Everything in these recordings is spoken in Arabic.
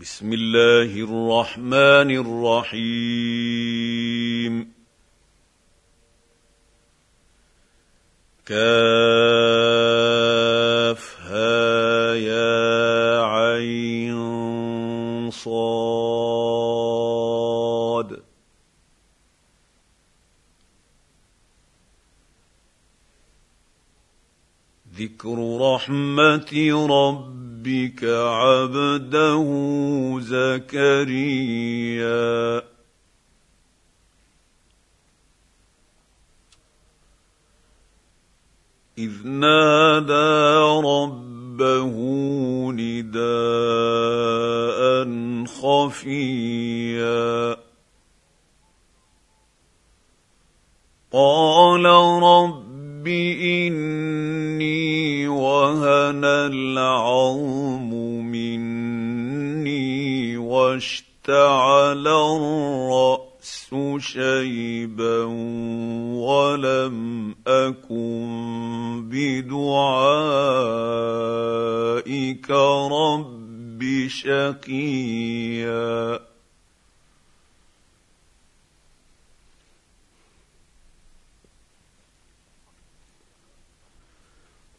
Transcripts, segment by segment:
بسم الله الرحمن الرحيم. كافها رب شقيا.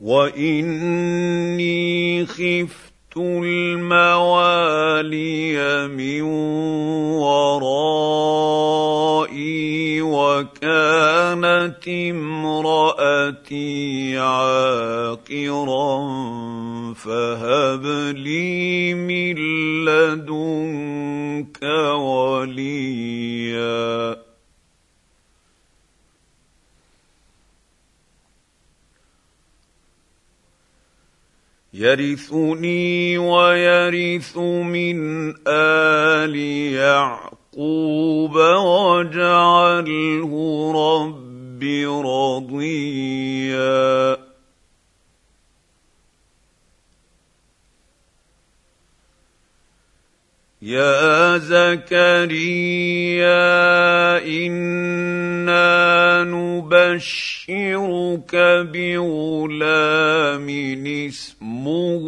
واني خفت الموالي من ورائي وكانت امراتي عاقرا فهب لي من لدنك وليا. يرثني ويرث من آل يعقوب واجعله رب رضيا. يا زكريا إنا نبشرك بغلام اسمه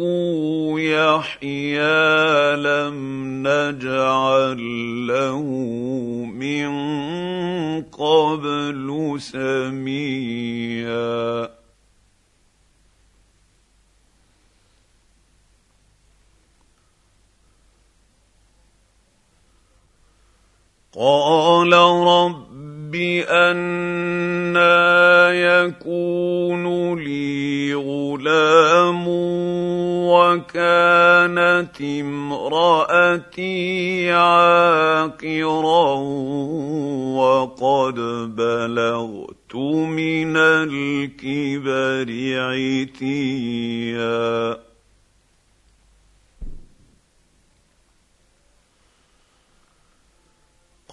يحيى لم نجعل له من قبل سميا. قال رب أنا يكون لي غلام وكانت امرأتي عاقرا وقد بلغت من الكبر عتيا.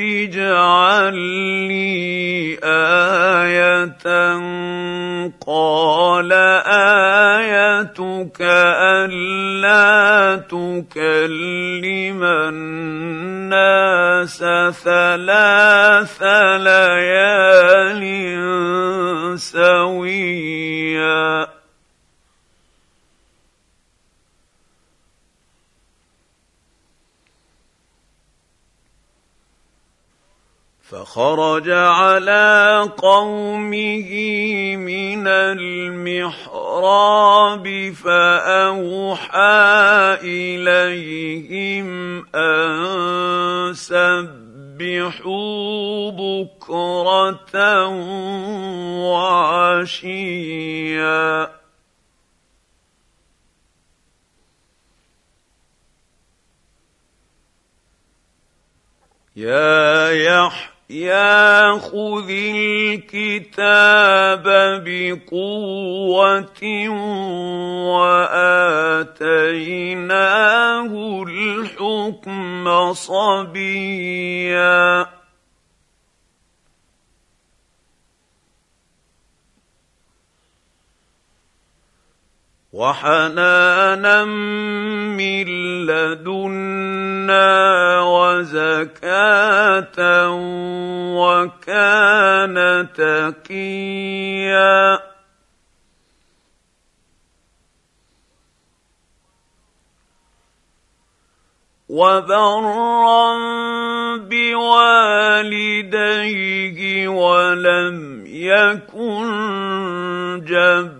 اجعل لي آية قال آيتك ألا تكلم الناس ثلاث ليال سويا فخرج على قومه من المحراب فأوحى إليهم أن سبحوا بكرة وعشيا. يا يحيى ياخذ الكتاب بقوة وآتيناه الحكم صبيا. وحنانا من لدنا وزكاة وكان تقيا. وبرا بوالديه ولم يكن جبارا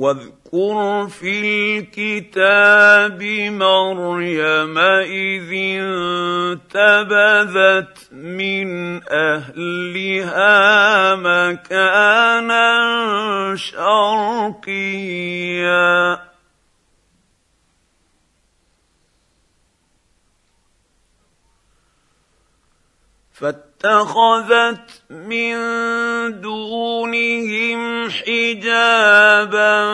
واذكر في الكتاب مريم إذ انتبذت من أهلها مكانا شرقيا. فاتخذت من دونهم حجابا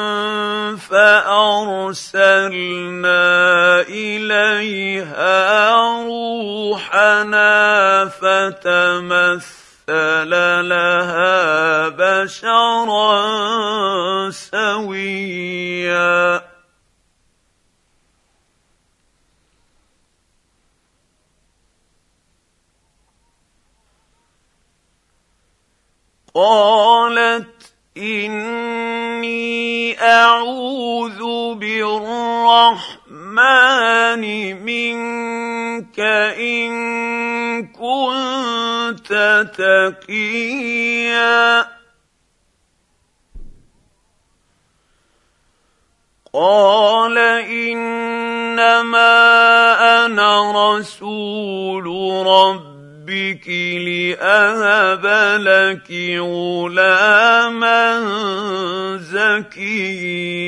فأرسلنا إليها روحنا فتمثل لها بشرا سويا. قالت إني أعوذ بالرحمن منك إن كنت تقيا. قال إنما أنا رسول رب ربك لأهب لك غلاما زكيا.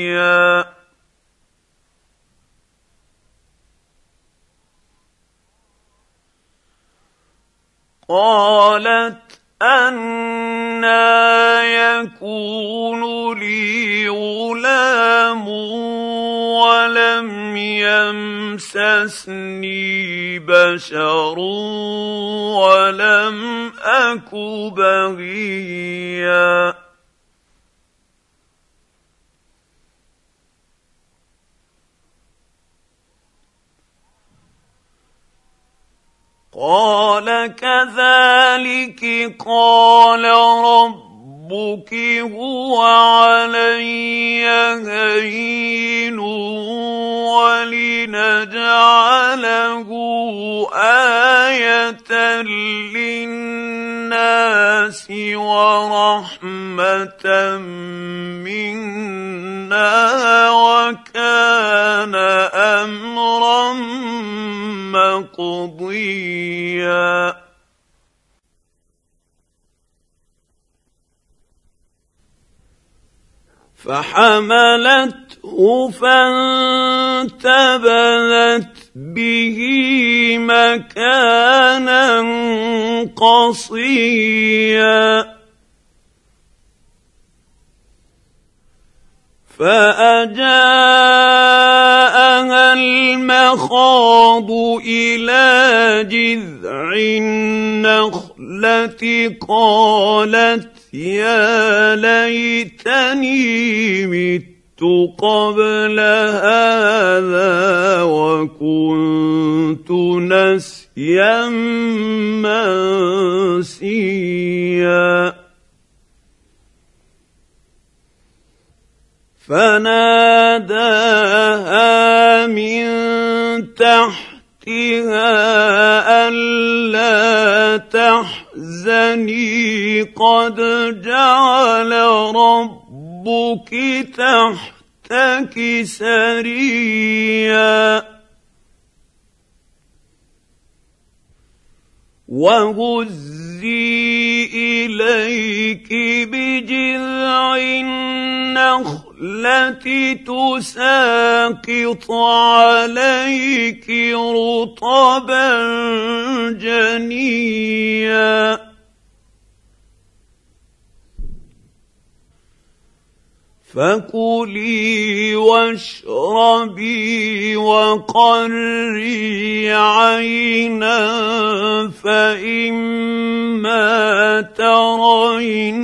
قالت أنا يكون لي غلام ولم يمسسني بشر ولم أك بغيا قال كذلك قال ربك هو علي هين ولنجعله آية للناس ورحمة منا وكان أمرا مقضيا. فحملته فانتبذت به مكانا قصيا. فأجاءها المخاض إلى جذع النخله قالت يا ليتني مت قبل هذا وكنت نسيا منسيا. فناداها من تحتها ألا تحزني قد جعل ربك تحتك سريا. وهزي إليك بجذع النخله تساقط عليك رطبا جنيا فكلي واشربي وقري عينا فإما ترين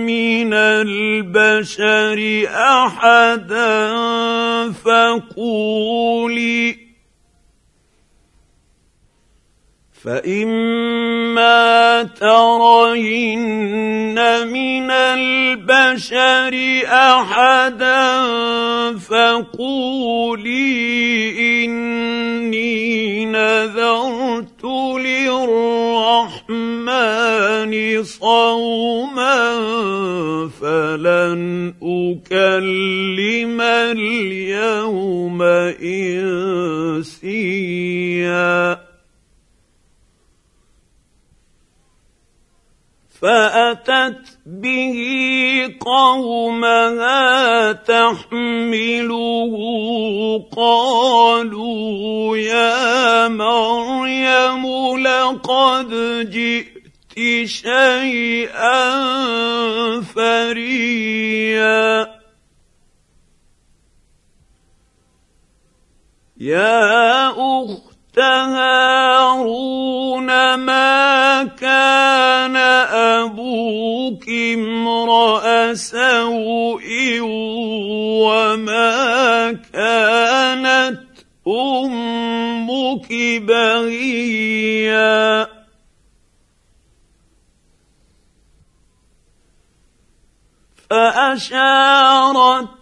من البشر أحدا فقولي فإما ترين من البشر أحدا فقولي إني نذرت للرحمن صوما فلن أكلم اليوم إنسيا فأتت به قومها تحمله قالوا يا مريم لقد جئت شيئا فريا. يا أخت هارون ما كان أبوك امرأ سوء وما كانت أمك بغيا. فأشارت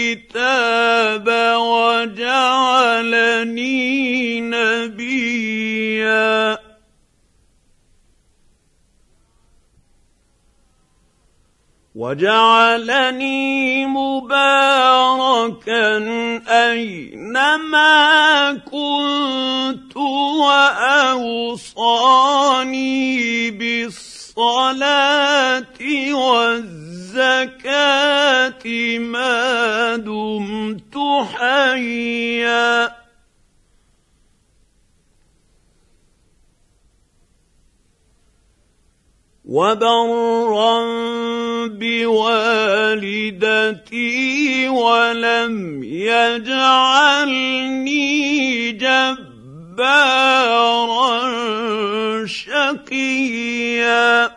وجعلني نبيا. وجعلني مباركا أينما كنت وأوصاني بالصلاة. والزكاة ما دمت حيا. وبرا بوالدتي ولم يجعلني جبارا شقيا.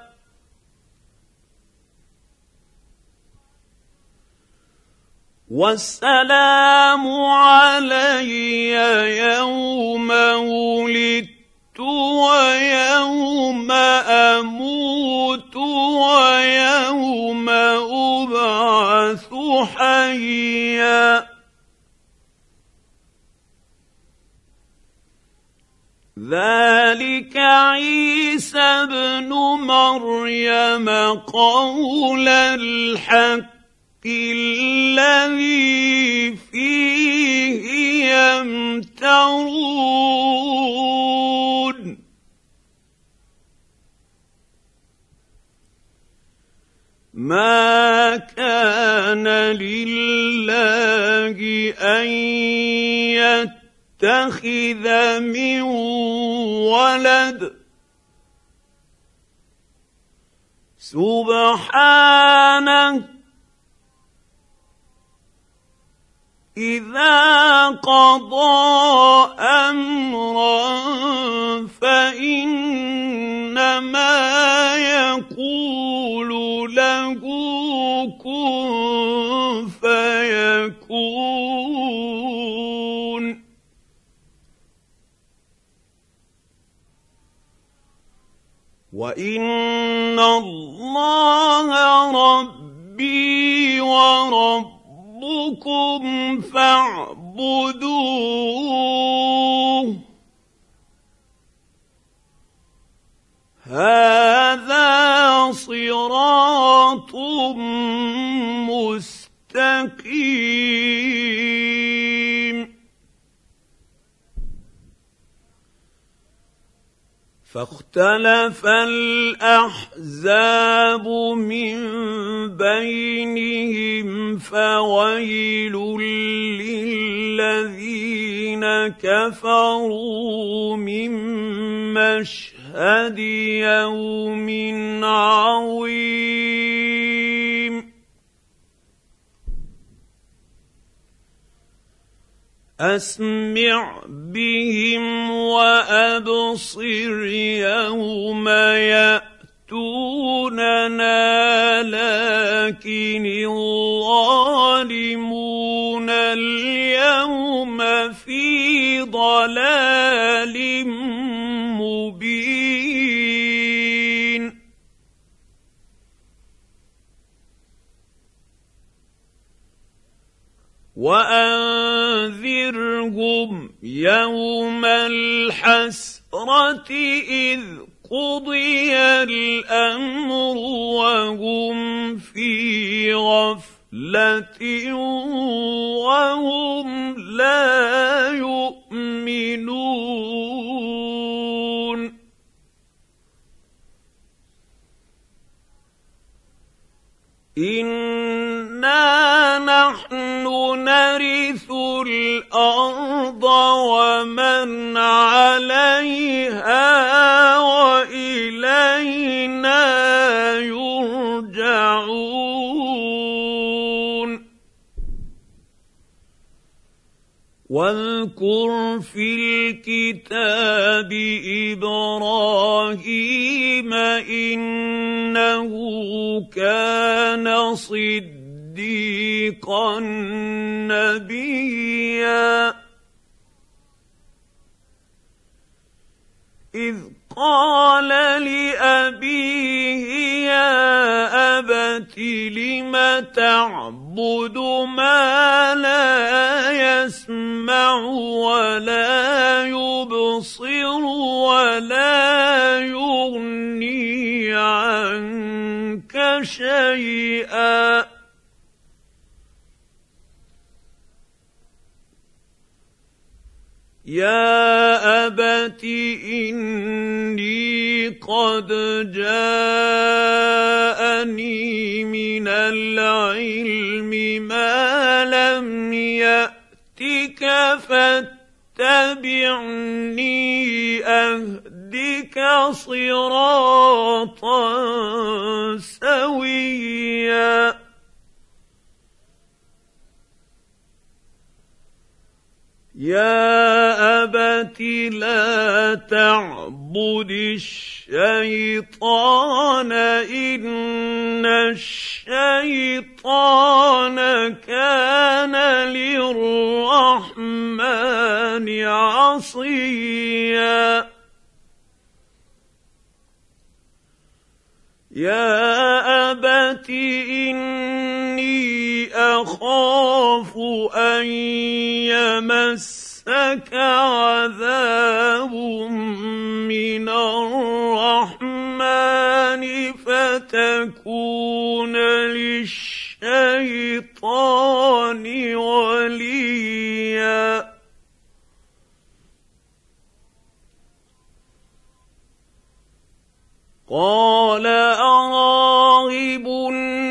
والسلام علي يوم ولدت ويوم أموت ويوم أبعث حيا. ذلك عيسى ابن مريم قول الحق الذي فيه يمترون. ما كان لله أن يتخذ من ولد. سبحانه إذا قضى أمرا فإنما يقول له كن فيكون. وان الله ربي وربكم فاعبدوه. هذا صراط مستقيم. فاختلف الأحزاب من بينهم فويل للذين كفروا من مشهد يوم عظيم. أسمع بهم وأبصر يوم ياتوننا لكن الظالمون اليوم في ضلال وانذرهم يوم الحسرة إذ قضي الأمر وهم في غفلة وهم لا يؤمنون. أنا الأرض ومن عليها وإلينا يرجعون. واذكر في الكتاب إبراهيم إنه كان صدقا صديقا نبيا. إذ قال لأبيه يا أبت لم تعبد ما لا يسمع ولا يبصر ولا يغني عنك شيئا؟ يا ابت اني قد جاءني من العلم ما لم ياتك فاتبعني اهدك صراطا سويا يا أبت لا تعبد الشيطان إن الشيطان كان للرحمن عصيا. يا ابت اني اخاف ان يمسك عذاب من الرحمن فتكون للشيطان وليا قال أراغب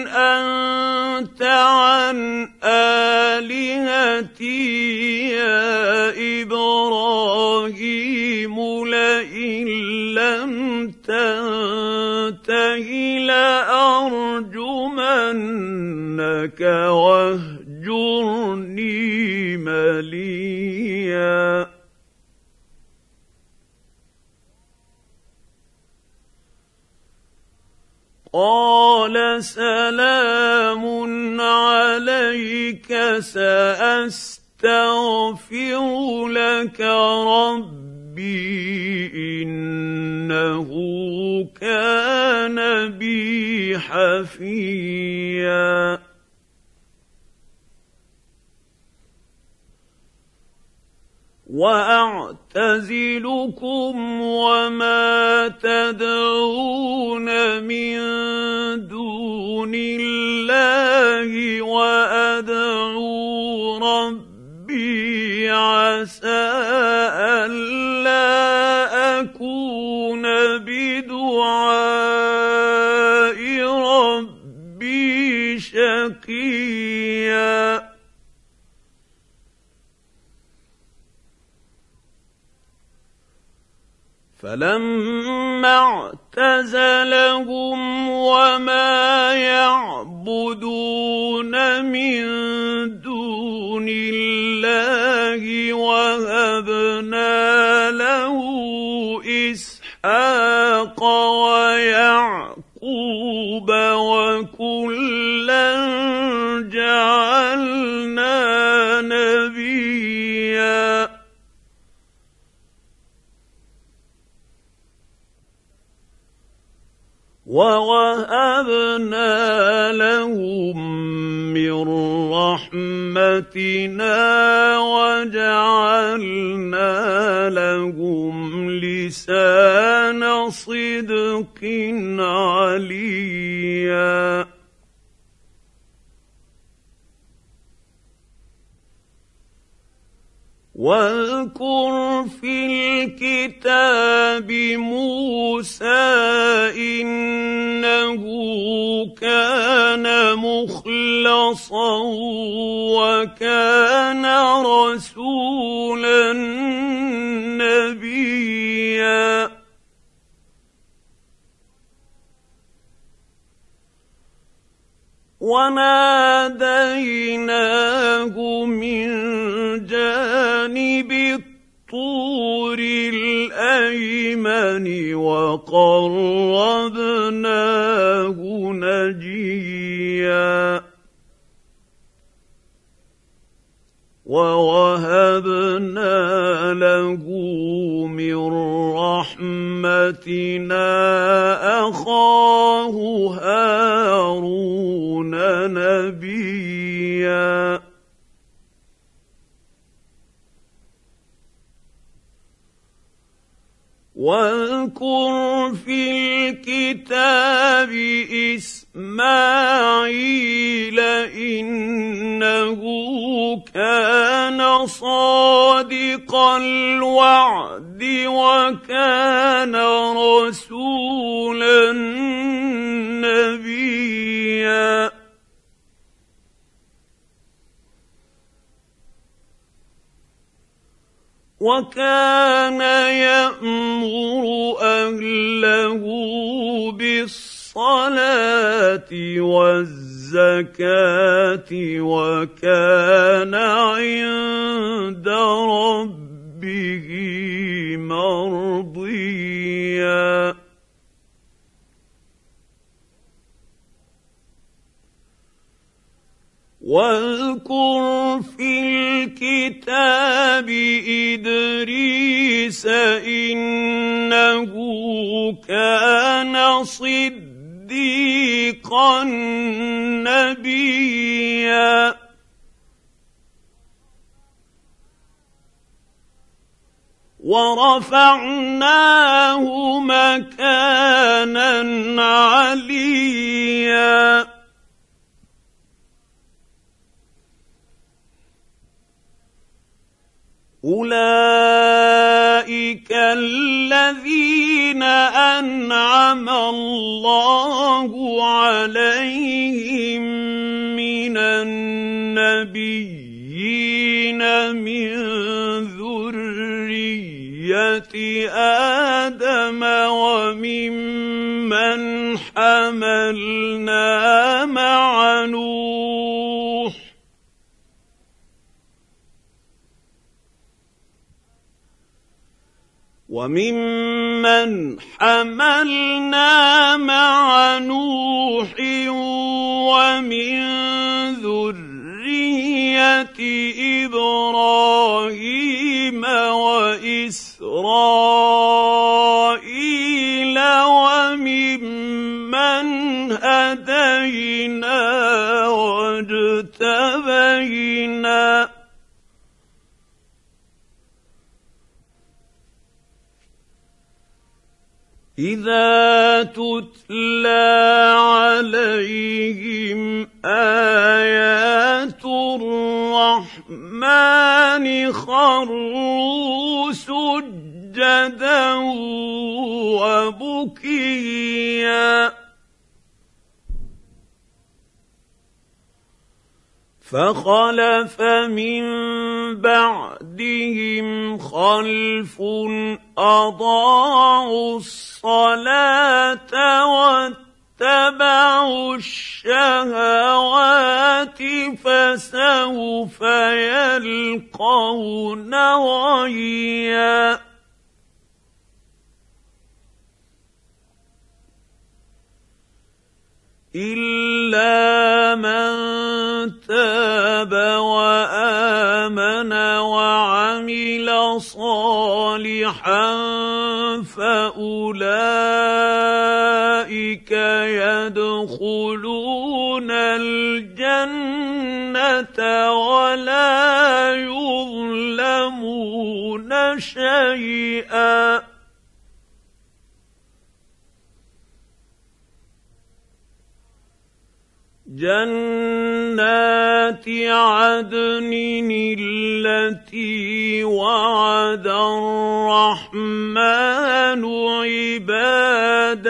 أنت عن آلهتي يا إبراهيم لئن لم تنته لأرجمنك واهجرني قال سلام عليك سأستغفر لك ربي إنه كان بي حفيا. واعتزلكم وما تدعون من دون الله وادعو ربي عسى فلما اعتزلهم وما يعبدون من دون الله وهبنا له اسحاق ويعقوب وكلا ووهبنا لهم من رحمتنا وجعلنا لهم لسان صدق عليا واذكر في الكتاب موسى إنه كان مخلصا وكان رسولا نبيا. وناديناه من جانب الطور الايمن وقربناه نجيا. ووهبنا له من رحمتنا أخاه هارون نبيا. واذكر في الكتاب إسماعيل إنه كان صادق الوعد وكان رسولا وكان يأمر أهله بالصلاة والزكاة وكان عند ربه مرضيا. واذكر في الكتاب إدريس إنه كان صديقا نبيا. ورفعناه مكانا عليا. اولئك الذين انعم الله عليهم من النبيين من ذريه آدم وممن حملنا مع نوح وممن حملنا مع نوح ومن ذرية إبراهيم وإسرائيل وممن هدينا واجتبينا إذا تتلى عليهم آيات الرحمن خروا سجدا وبكيا. فخلف من بعدهم خلف أضاعوا الصلاة واتبعوا الشهوات فسوف يلقون غيا. الا من تاب وامن وعمل صالحا فاولئك يدخلون الجنه ولا يظلمون شيئا جنات عدن التي وعد الرحمن عباده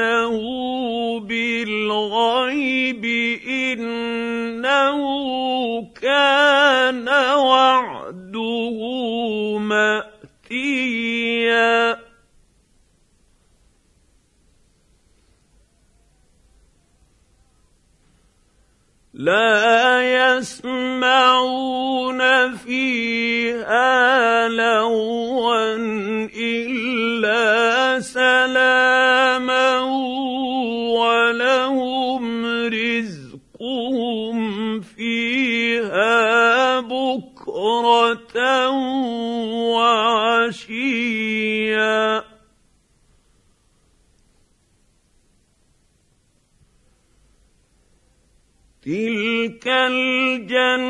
بالغيب إنه كان وعده لا يسمعون فيها لغوا إلا سلاما ولهم رزقهم فيها بكرة تلك الجنه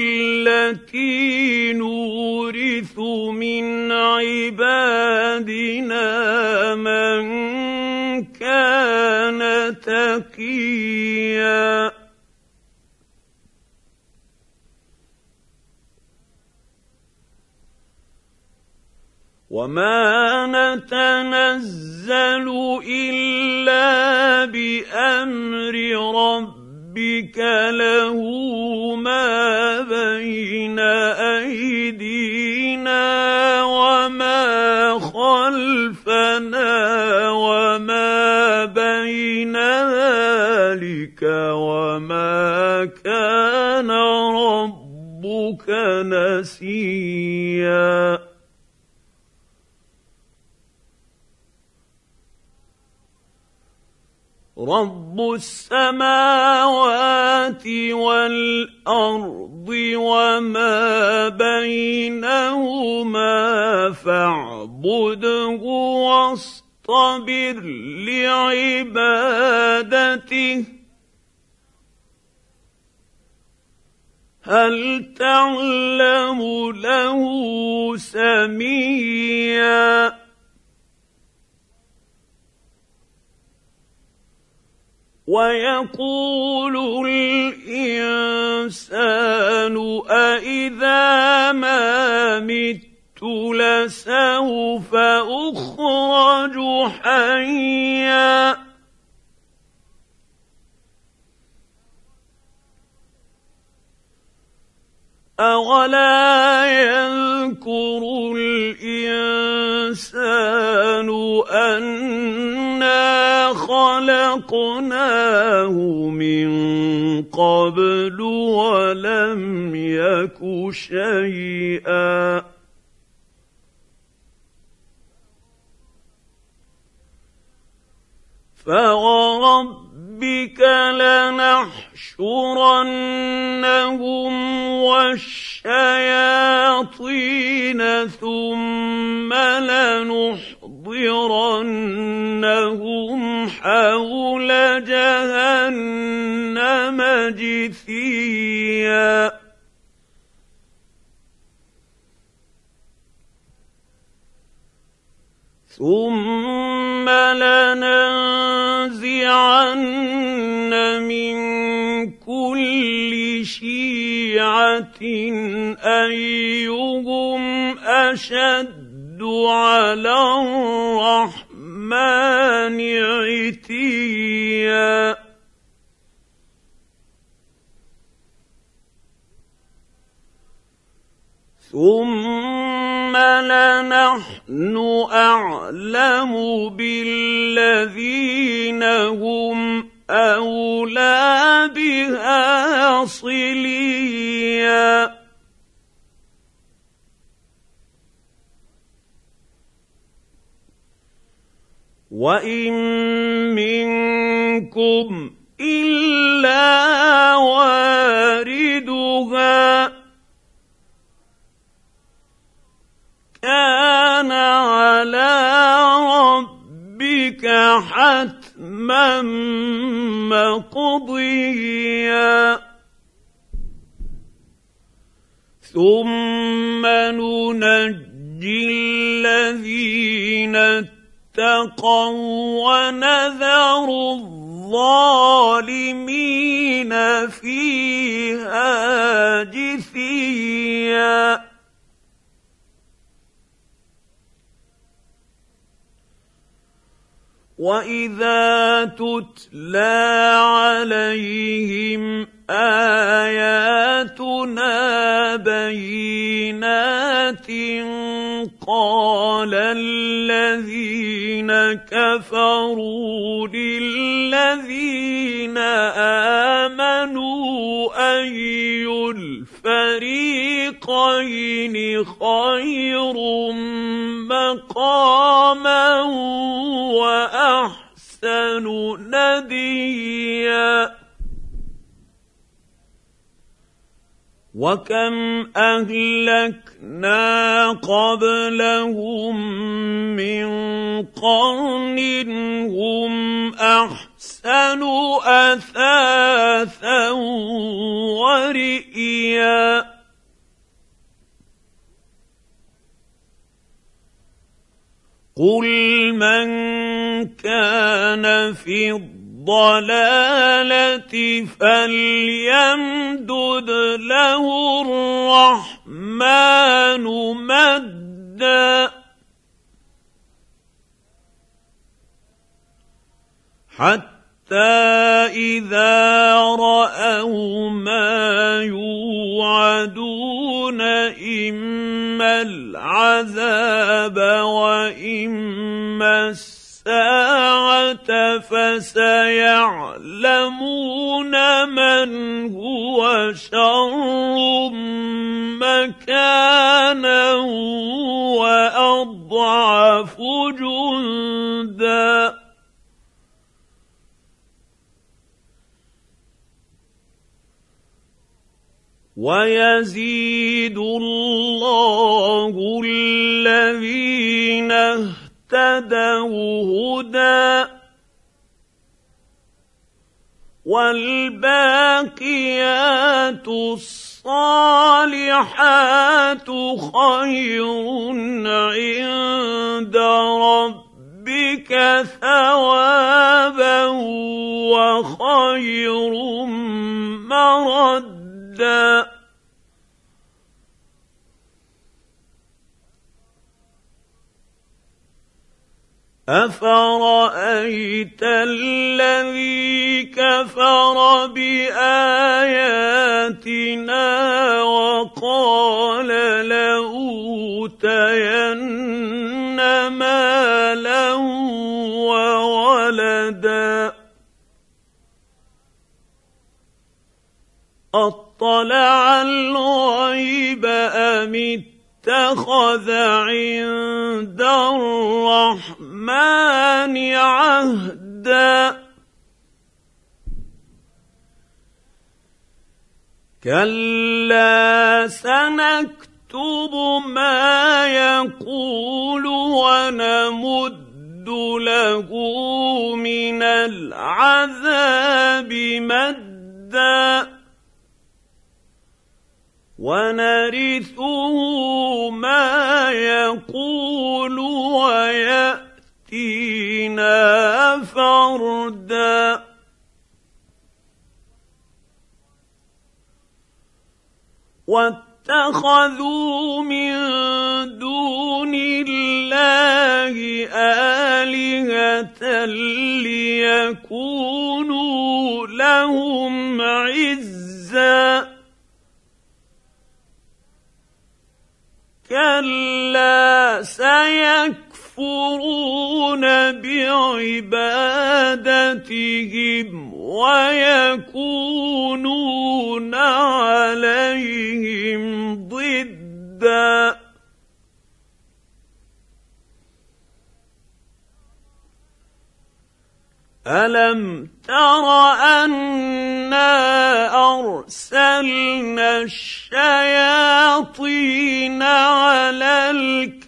التي نورث من عبادنا من كان تقيا وما نتنزل الا بامر ربك له ما بين ايدينا وما خلفنا وما بين ذلك وما كان ربك نسيا رب السماوات والارض وما بينهما فاعبده واصطبر لعبادته هل تعلم له سميا ويقول الإنسان أإذا ما مت لسوف أخرج حيا. أولا يذكر الإنسان أنا خلقناه من قبل ولم يك شيئا. فوربك لنحشرنهم والشياطين ثم لنحضرنهم حول جهنم جثيا. ثم لننزعن من كل شيعة أيهم أشد على الرحمن عتيا. ثم لنحن أعلم بالذين هم أولى بها صليا. وان منكم الا واردها كان على ربك حتما مقضيا ثم ننجي الذين اتقوا ونذر الظالمين فيها جثيا. وإذا تتلى عليهم آياتنا بينات قال الذين كفروا للذين آمنوا أي الفريقين خير مقاما وأحسن نديا وكم اهلكنا قبلهم من قرن هم احسن اثاثا ورئيا قل من كان في الضلالة فليمدد له الرحمن مدا. حتى إذا رأوا ما يوعدون إما العذاب وإما الساعة فسيعلمون من هو شر مكانا وأضعف جندا. ويزيد الله الذين اهتدوا هدى والباقيات الصالحات خير عند ربك ثوابا وخير مردا افرايت الذي كفر باياتنا وقال لاوتين مالا وولدا اطلع الغيب ام اتخذ عند الرحمن عهدا. كلا سنكتب ما يقول ونمد له من العذاب مدا. ونرثه ما يقول ويأتينا فردا. واتخذوا من دون الله آلهة ليكونوا لهم عزاً. كلا سيكفرون بعبادتهم ويكونون عليهم ضدا. ألم تر أنا ارسلنا الشياطين على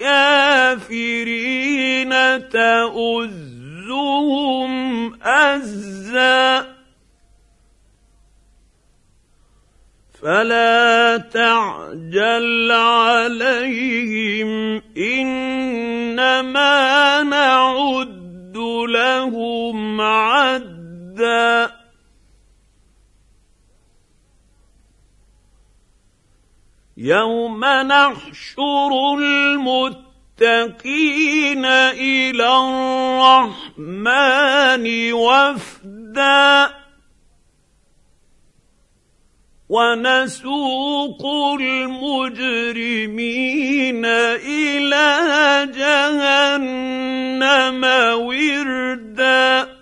الكافرين تؤزهم ازا فلا تعجل عليهم انما نعد لهم عدا يوم نحشر المتقين إلى الرحمن وفدا ونسوق المجرمين إلى جهنم وردا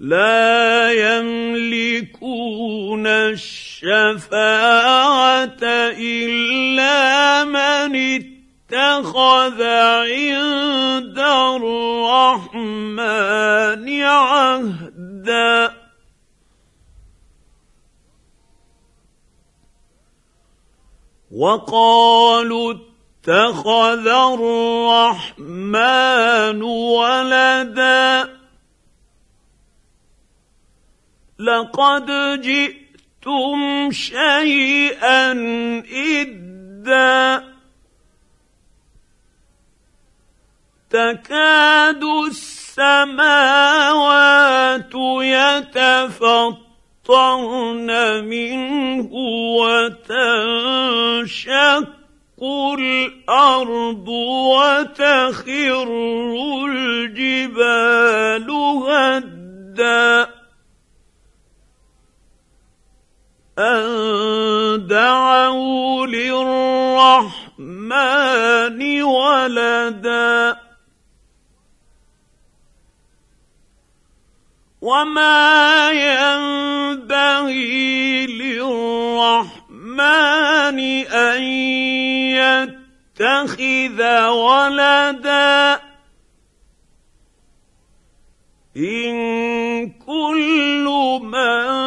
لا يملكون الشفاعة إلا من اتخذ عند الرحمن عهدا. وقالوا اتخذ الرحمن ولدا. لقد جئتم شيئا إدا تكاد السماوات يتفطرن منه وتنشق الأرض وتخر الجبال هدا أن دعوا للرحمن ولدا. وما ينبغي للرحمن أن يتخذ ولدا. إن كل من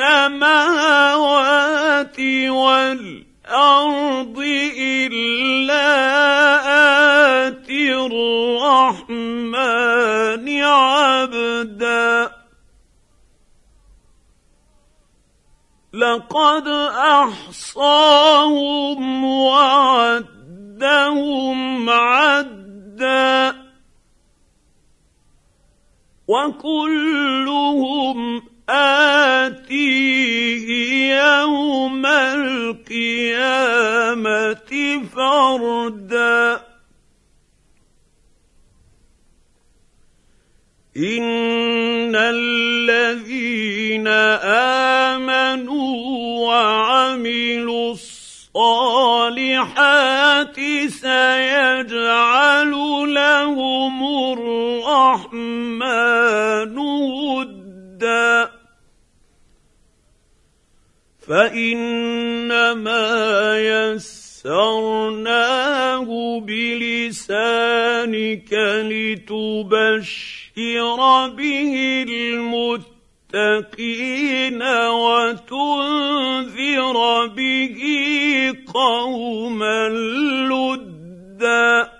السماوات والأرض إلا اتي الرحمن عبدا. لقد أحصاهم وعدهم عدا. وكلهم آتيه يوم القيامة فردا. إن الذين آمنوا وعملوا الصالحات سيجعل لهم الرحمن ودا. فإنما يسرناه بلسانك لتبشر به المتقين وتنذر به قوما لدا